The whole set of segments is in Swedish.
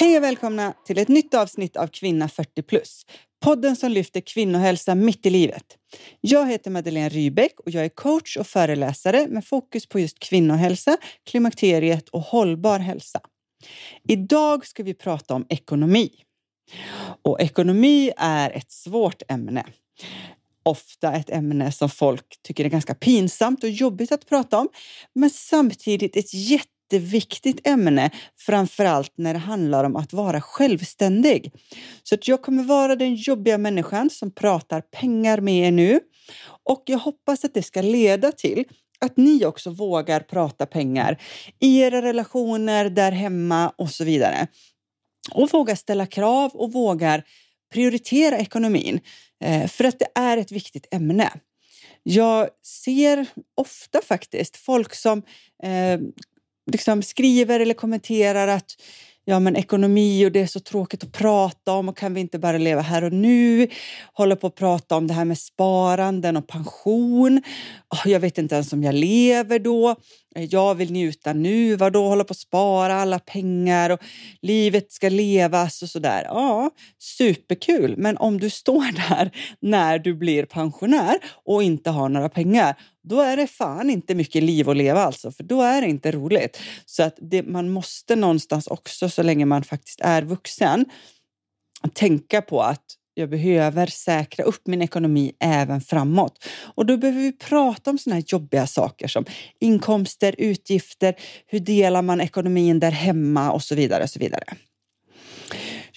Hej och välkomna till ett nytt avsnitt av Kvinna 40 plus. Podden som lyfter kvinnohälsa mitt i livet. Jag heter Madeleine Rybeck och jag är coach och föreläsare med fokus på just kvinnohälsa, klimakteriet och hållbar hälsa. Idag ska vi prata om ekonomi. Och ekonomi är ett svårt ämne. Ofta ett ämne som folk tycker är ganska pinsamt och jobbigt att prata om, men samtidigt ett jätte jätteviktigt ämne, framför allt när det handlar om att vara självständig. Så att jag kommer vara den jobbiga människan som pratar pengar med er nu och jag hoppas att det ska leda till att ni också vågar prata pengar i era relationer där hemma och så vidare. Och vågar ställa krav och vågar prioritera ekonomin eh, för att det är ett viktigt ämne. Jag ser ofta faktiskt folk som eh, liksom skriver eller kommenterar att ja, men ekonomi och det är så tråkigt att prata om och kan vi inte bara leva här och nu? Håller på att prata om det här med sparanden och pension. Oh, jag vet inte ens om jag lever då. Eh, jag vill njuta nu. Vadå hålla på att spara alla pengar och livet ska levas och sådär. Ja, superkul. Men om du står där när du blir pensionär och inte har några pengar, då är det fan inte mycket liv att leva alltså, för då är det inte roligt. Så att det, man måste någonstans också, så länge man faktiskt är vuxen, tänka på att jag behöver säkra upp min ekonomi även framåt. Och då behöver vi prata om sådana här jobbiga saker som inkomster, utgifter, hur delar man ekonomin där hemma och så vidare. Och så vidare.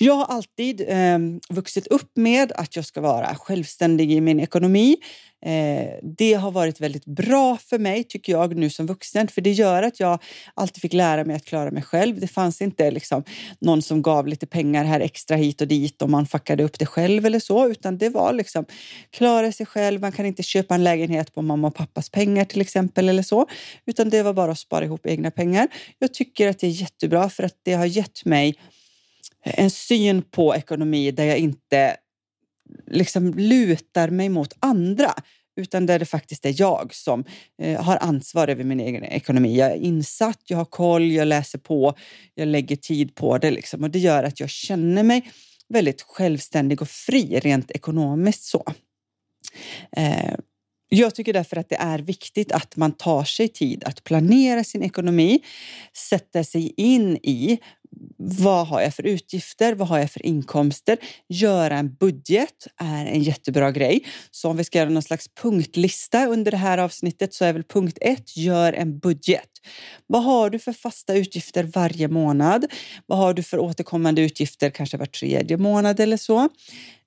Jag har alltid eh, vuxit upp med att jag ska vara självständig i min ekonomi. Eh, det har varit väldigt bra för mig, tycker jag, nu som vuxen. För det gör att jag alltid fick lära mig att klara mig själv. Det fanns inte liksom, någon som gav lite pengar här extra hit och dit och man fuckade upp det själv eller så, utan det var liksom klara sig själv. Man kan inte köpa en lägenhet på mamma och pappas pengar till exempel eller så, utan det var bara att spara ihop egna pengar. Jag tycker att det är jättebra för att det har gett mig en syn på ekonomi där jag inte liksom lutar mig mot andra utan där det faktiskt är jag som eh, har ansvar över min egen ekonomi. Jag är insatt, jag har koll, jag läser på, jag lägger tid på det liksom. och det gör att jag känner mig väldigt självständig och fri rent ekonomiskt så. Eh, jag tycker därför att det är viktigt att man tar sig tid att planera sin ekonomi, sätta sig in i vad har jag för utgifter? Vad har jag för inkomster? Göra en budget är en jättebra grej. Så om vi ska göra någon slags punktlista under det här avsnittet så är väl punkt ett, gör en budget. Vad har du för fasta utgifter varje månad? Vad har du för återkommande utgifter kanske var tredje månad eller så?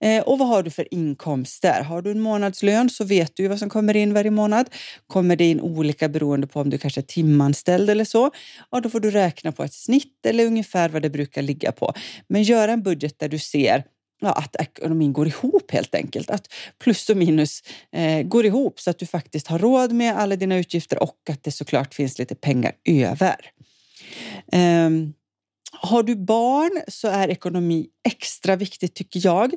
Eh, och vad har du för inkomster? Har du en månadslön så vet du vad som kommer in varje månad. Kommer det in olika beroende på om du kanske är timanställd eller så? Ja, då får du räkna på ett snitt eller ungefär vad det brukar ligga på. Men gör en budget där du ser ja, att ekonomin går ihop helt enkelt. Att plus och minus eh, går ihop så att du faktiskt har råd med alla dina utgifter och att det såklart finns lite pengar över. Um, har du barn så är ekonomi extra viktigt tycker jag.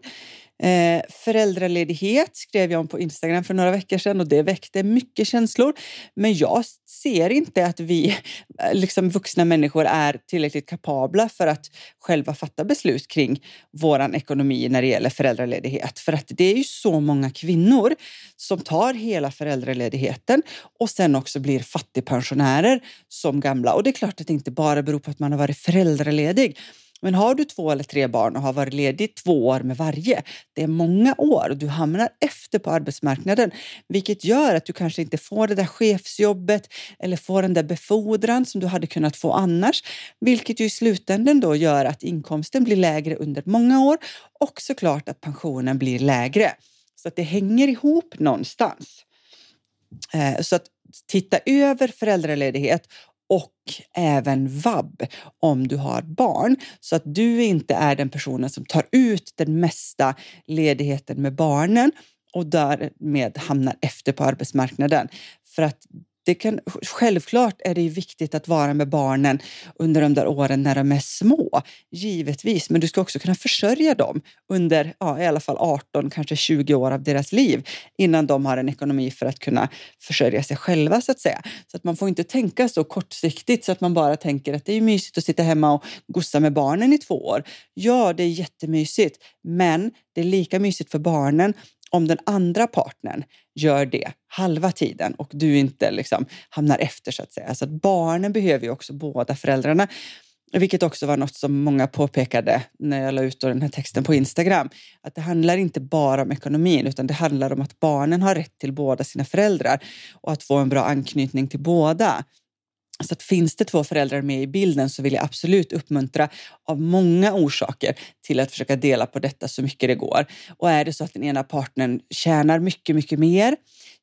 Eh, föräldraledighet skrev jag om på Instagram för några veckor sedan och det väckte mycket känslor. Men jag ser inte att vi eh, liksom vuxna människor är tillräckligt kapabla för att själva fatta beslut kring vår ekonomi när det gäller föräldraledighet. För att det är ju så många kvinnor som tar hela föräldraledigheten och sen också blir fattigpensionärer som gamla. Och det är klart att det inte bara beror på att man har varit föräldraledig men har du två eller tre barn och har varit ledig två år med varje, det är många år och du hamnar efter på arbetsmarknaden, vilket gör att du kanske inte får det där chefsjobbet eller får den där befordran som du hade kunnat få annars, vilket ju i slutändan då gör att inkomsten blir lägre under många år och såklart att pensionen blir lägre. Så att det hänger ihop någonstans. Eh, så att titta över föräldraledighet och även vab om du har barn så att du inte är den personen som tar ut den mesta ledigheten med barnen och därmed hamnar efter på arbetsmarknaden. För att det kan, självklart är det viktigt att vara med barnen under de där åren när de är små, givetvis. Men du ska också kunna försörja dem under ja, i alla fall 18, kanske 20 år av deras liv innan de har en ekonomi för att kunna försörja sig själva så att säga. Så att man får inte tänka så kortsiktigt så att man bara tänker att det är mysigt att sitta hemma och gossa med barnen i två år. Ja, det är jättemysigt, men det är lika mysigt för barnen om den andra partnern gör det halva tiden och du inte liksom hamnar efter så att säga. Så att barnen behöver ju också båda föräldrarna. Vilket också var något som många påpekade när jag la ut den här texten på Instagram. Att det handlar inte bara om ekonomin utan det handlar om att barnen har rätt till båda sina föräldrar och att få en bra anknytning till båda. Så att finns det två föräldrar med i bilden så vill jag absolut uppmuntra av många orsaker till att försöka dela på detta så mycket det går. Och är det så att den ena partnern tjänar mycket, mycket mer,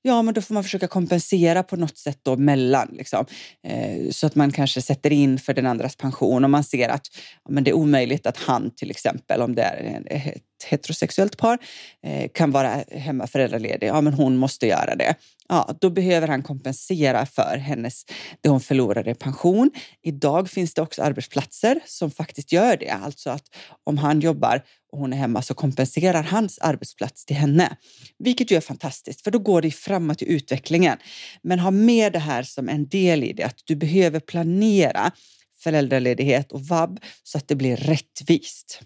ja, men då får man försöka kompensera på något sätt då mellan, liksom. Eh, så att man kanske sätter in för den andras pension om man ser att ja, men det är omöjligt att han till exempel, om det är ett heterosexuellt par, eh, kan vara hemma föräldraledig. Ja, men hon måste göra det ja, då behöver han kompensera för hennes, det hon förlorade i pension. Idag finns det också arbetsplatser som faktiskt gör det. Alltså att om han jobbar hon är hemma så kompenserar hans arbetsplats till henne. Vilket ju är fantastiskt, för då går det framåt i utvecklingen. Men ha med det här som en del i det, att du behöver planera föräldraledighet och vab så att det blir rättvist.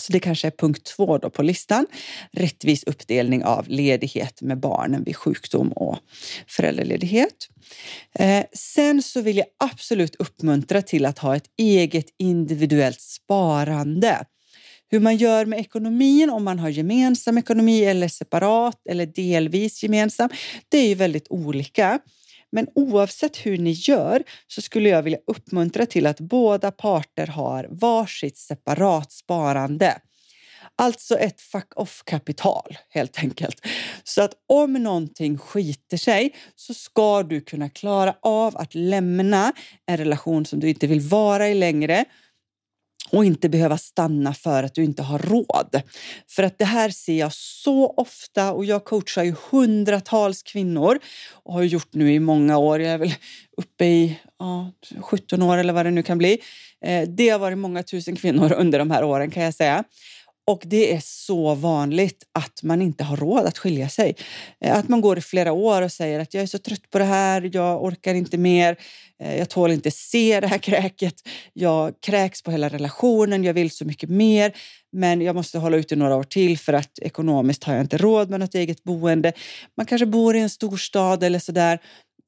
Så det kanske är punkt två då på listan. Rättvis uppdelning av ledighet med barnen vid sjukdom och föräldraledighet. Eh, sen så vill jag absolut uppmuntra till att ha ett eget individuellt sparande. Hur man gör med ekonomin, om man har gemensam ekonomi eller separat eller delvis gemensam, det är ju väldigt olika. Men oavsett hur ni gör så skulle jag vilja uppmuntra till att båda parter har varsitt separat sparande. Alltså ett fuck-off-kapital helt enkelt. Så att om någonting skiter sig så ska du kunna klara av att lämna en relation som du inte vill vara i längre och inte behöva stanna för att du inte har råd. För att det här ser jag så ofta och jag coachar ju hundratals kvinnor och har gjort nu i många år. Jag är väl uppe i ja, 17 år eller vad det nu kan bli. Eh, det har varit många tusen kvinnor under de här åren kan jag säga. Och det är så vanligt att man inte har råd att skilja sig. Eh, att man går i flera år och säger att jag är så trött på det här, jag orkar inte mer, eh, jag tål inte se det här kräket, jag kräks på hela relationen, jag vill så mycket mer men jag måste hålla ut i några år till för att ekonomiskt har jag inte råd med något eget boende. Man kanske bor i en storstad eller sådär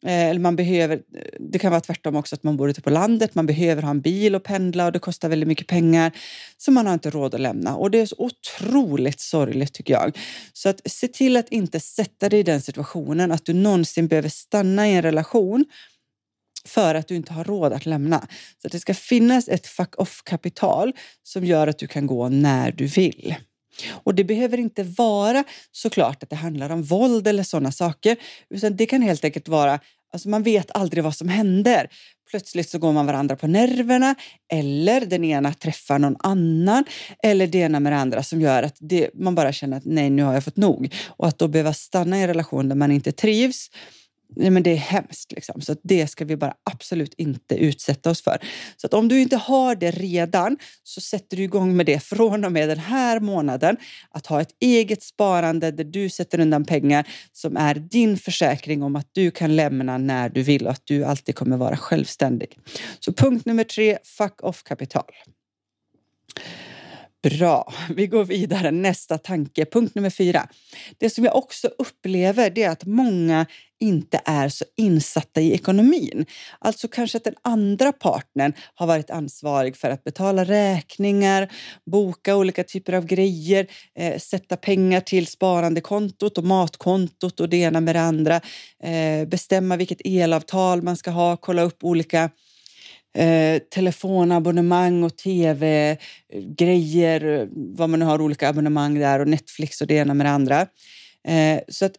Eh, eller man behöver, det kan vara tvärtom också, att man bor ute på landet. Man behöver ha en bil och pendla och det kostar väldigt mycket pengar. Så man har inte råd att lämna. Och det är så otroligt sorgligt tycker jag. Så att se till att inte sätta dig i den situationen att du någonsin behöver stanna i en relation för att du inte har råd att lämna. Så att det ska finnas ett fuck off-kapital som gör att du kan gå när du vill. Och det behöver inte vara såklart att det handlar om våld eller sådana saker, utan det kan helt enkelt vara Alltså man vet aldrig vad som händer. Plötsligt så går man varandra på nerverna eller den ena träffar någon annan eller det ena med det andra som gör att det, man bara känner att nej, nu har jag fått nog. Och att då behöva stanna i en relation där man inte trivs Nej, men det är hemskt. Liksom. Så det ska vi bara absolut inte utsätta oss för. Så att om du inte har det redan så sätter du igång med det från och med den här månaden. Att ha ett eget sparande där du sätter undan pengar som är din försäkring om att du kan lämna när du vill och att du alltid kommer vara självständig. Så punkt nummer tre, fuck off kapital. Bra, vi går vidare. Nästa tanke, punkt nummer fyra. Det som jag också upplever det är att många inte är så insatta i ekonomin. Alltså kanske att den andra partnern har varit ansvarig för att betala räkningar, boka olika typer av grejer, eh, sätta pengar till sparandekontot och matkontot och det ena med det andra, eh, bestämma vilket elavtal man ska ha, kolla upp olika Eh, telefonabonnemang och tv-grejer, eh, eh, vad man nu har olika abonnemang där och Netflix och det ena med det andra. Eh, så att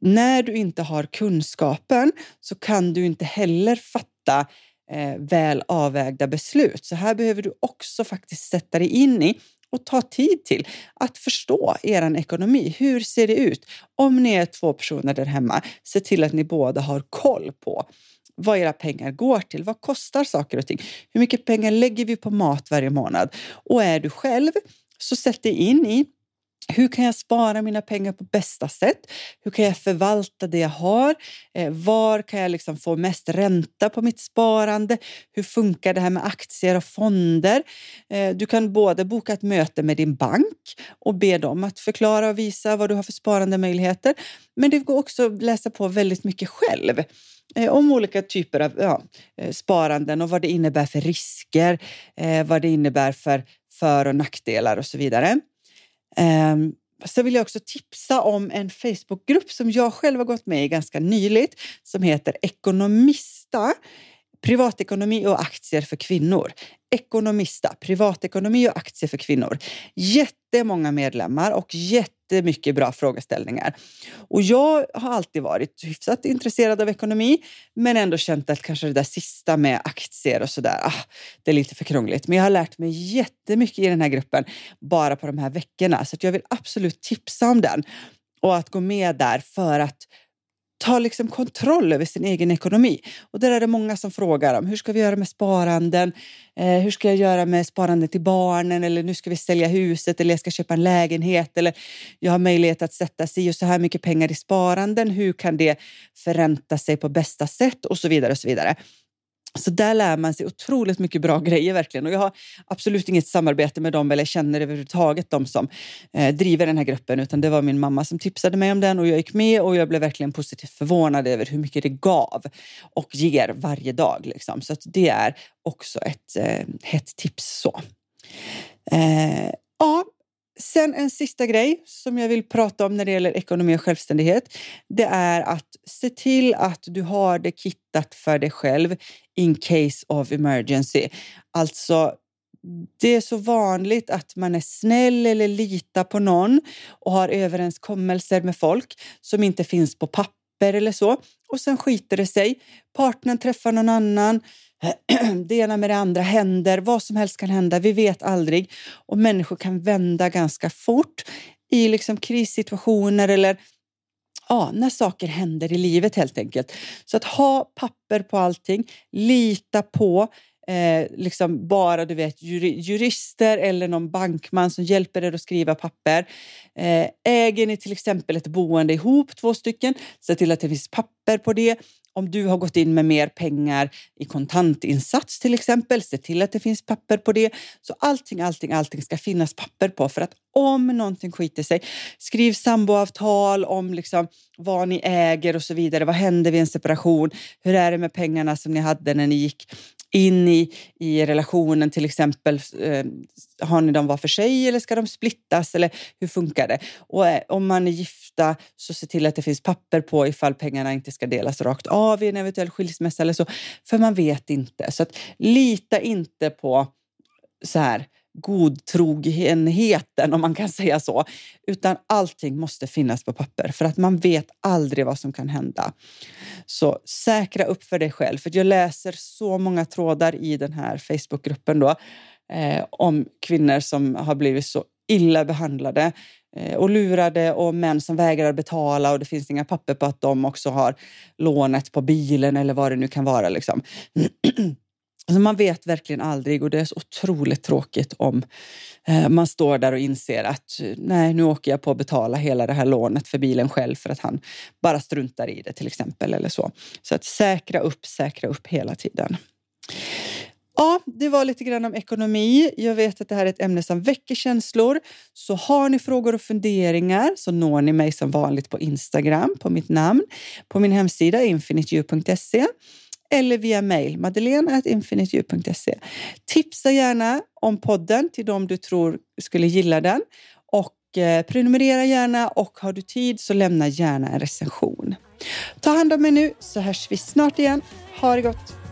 när du inte har kunskapen så kan du inte heller fatta eh, väl avvägda beslut. Så här behöver du också faktiskt sätta dig in i och ta tid till att förstå er ekonomi. Hur ser det ut? Om ni är två personer där hemma, se till att ni båda har koll på vad era pengar går till. Vad kostar saker och ting? Hur mycket pengar lägger vi på mat varje månad? Och är du själv, så sätt dig in i hur kan jag spara mina pengar på bästa sätt? Hur kan jag förvalta det jag har? Eh, var kan jag liksom få mest ränta på mitt sparande? Hur funkar det här med aktier och fonder? Eh, du kan både boka ett möte med din bank och be dem att förklara och visa vad du har för sparandemöjligheter. Men det går också att läsa på väldigt mycket själv eh, om olika typer av ja, eh, sparanden och vad det innebär för risker, eh, vad det innebär för för och nackdelar och så vidare. Um, så vill jag också tipsa om en Facebookgrupp som jag själv har gått med i ganska nyligt som heter Ekonomista. Privatekonomi och aktier för kvinnor. Ekonomista, privatekonomi och aktier för kvinnor. Jättemånga medlemmar och jättemycket bra frågeställningar. Och jag har alltid varit hyfsat intresserad av ekonomi men ändå känt att kanske det där sista med aktier och sådär, ah, det är lite för krångligt. Men jag har lärt mig jättemycket i den här gruppen bara på de här veckorna så jag vill absolut tipsa om den och att gå med där för att ta liksom kontroll över sin egen ekonomi. Och där är det många som frågar om hur ska vi göra med sparanden? Eh, hur ska jag göra med sparande till barnen? Eller nu ska vi sälja huset eller jag ska köpa en lägenhet eller jag har möjlighet att sätta sig och så här mycket pengar i sparanden. Hur kan det förränta sig på bästa sätt? Och så vidare och så vidare. Så där lär man sig otroligt mycket bra grejer verkligen. Och jag har absolut inget samarbete med dem eller känner överhuvudtaget de som eh, driver den här gruppen, utan det var min mamma som tipsade mig om den och jag gick med och jag blev verkligen positivt förvånad över hur mycket det gav och ger varje dag. Liksom. Så det är också ett eh, hett tips. så. Eh, ja, Sen en sista grej som jag vill prata om när det gäller ekonomi och självständighet. Det är att se till att du har det kittat för dig själv in case of emergency. Alltså, det är så vanligt att man är snäll eller litar på någon och har överenskommelser med folk som inte finns på papper eller så. Och sen skiter det sig. Partnern träffar någon annan det ena med det andra händer, vad som helst kan hända, vi vet aldrig. Och människor kan vända ganska fort i liksom krissituationer eller ja, när saker händer i livet helt enkelt. Så att ha papper på allting, lita på eh, liksom bara du vet, jurister eller någon bankman som hjälper er att skriva papper. Eh, äger ni till exempel ett boende ihop, två stycken, se till att det finns papper på det. Om du har gått in med mer pengar i kontantinsats till exempel, se till att det finns papper på det. Så allting, allting, allting ska finnas papper på för att om någonting skiter sig, skriv samboavtal om liksom vad ni äger och så vidare. Vad händer vid en separation? Hur är det med pengarna som ni hade när ni gick in i, i relationen till exempel. Eh, har ni dem var för sig eller ska de splittas? Eller hur funkar det? Och eh, om man är gifta så se till att det finns papper på ifall pengarna inte ska delas rakt av i en eventuell skilsmässa eller så. För man vet inte. Så att, lita inte på så här godtrogenheten, om man kan säga så. Utan allting måste finnas på papper för att man vet aldrig vad som kan hända. Så säkra upp för dig själv. För jag läser så många trådar i den här Facebookgruppen då, eh, om kvinnor som har blivit så illa behandlade eh, och lurade och män som vägrar betala och det finns inga papper på att de också har lånet på bilen eller vad det nu kan vara. Liksom. Alltså man vet verkligen aldrig och det är så otroligt tråkigt om eh, man står där och inser att nej, nu åker jag på att betala hela det här lånet för bilen själv för att han bara struntar i det till exempel eller så. Så att säkra upp, säkra upp hela tiden. Ja, det var lite grann om ekonomi. Jag vet att det här är ett ämne som väcker känslor. Så har ni frågor och funderingar så når ni mig som vanligt på Instagram på mitt namn, på min hemsida infiniteu.se eller via mejl madeleine.infiniteu.se. Tipsa gärna om podden till de du tror skulle gilla den och eh, prenumerera gärna och har du tid så lämna gärna en recension. Ta hand om er nu så hörs vi snart igen. Ha det gott!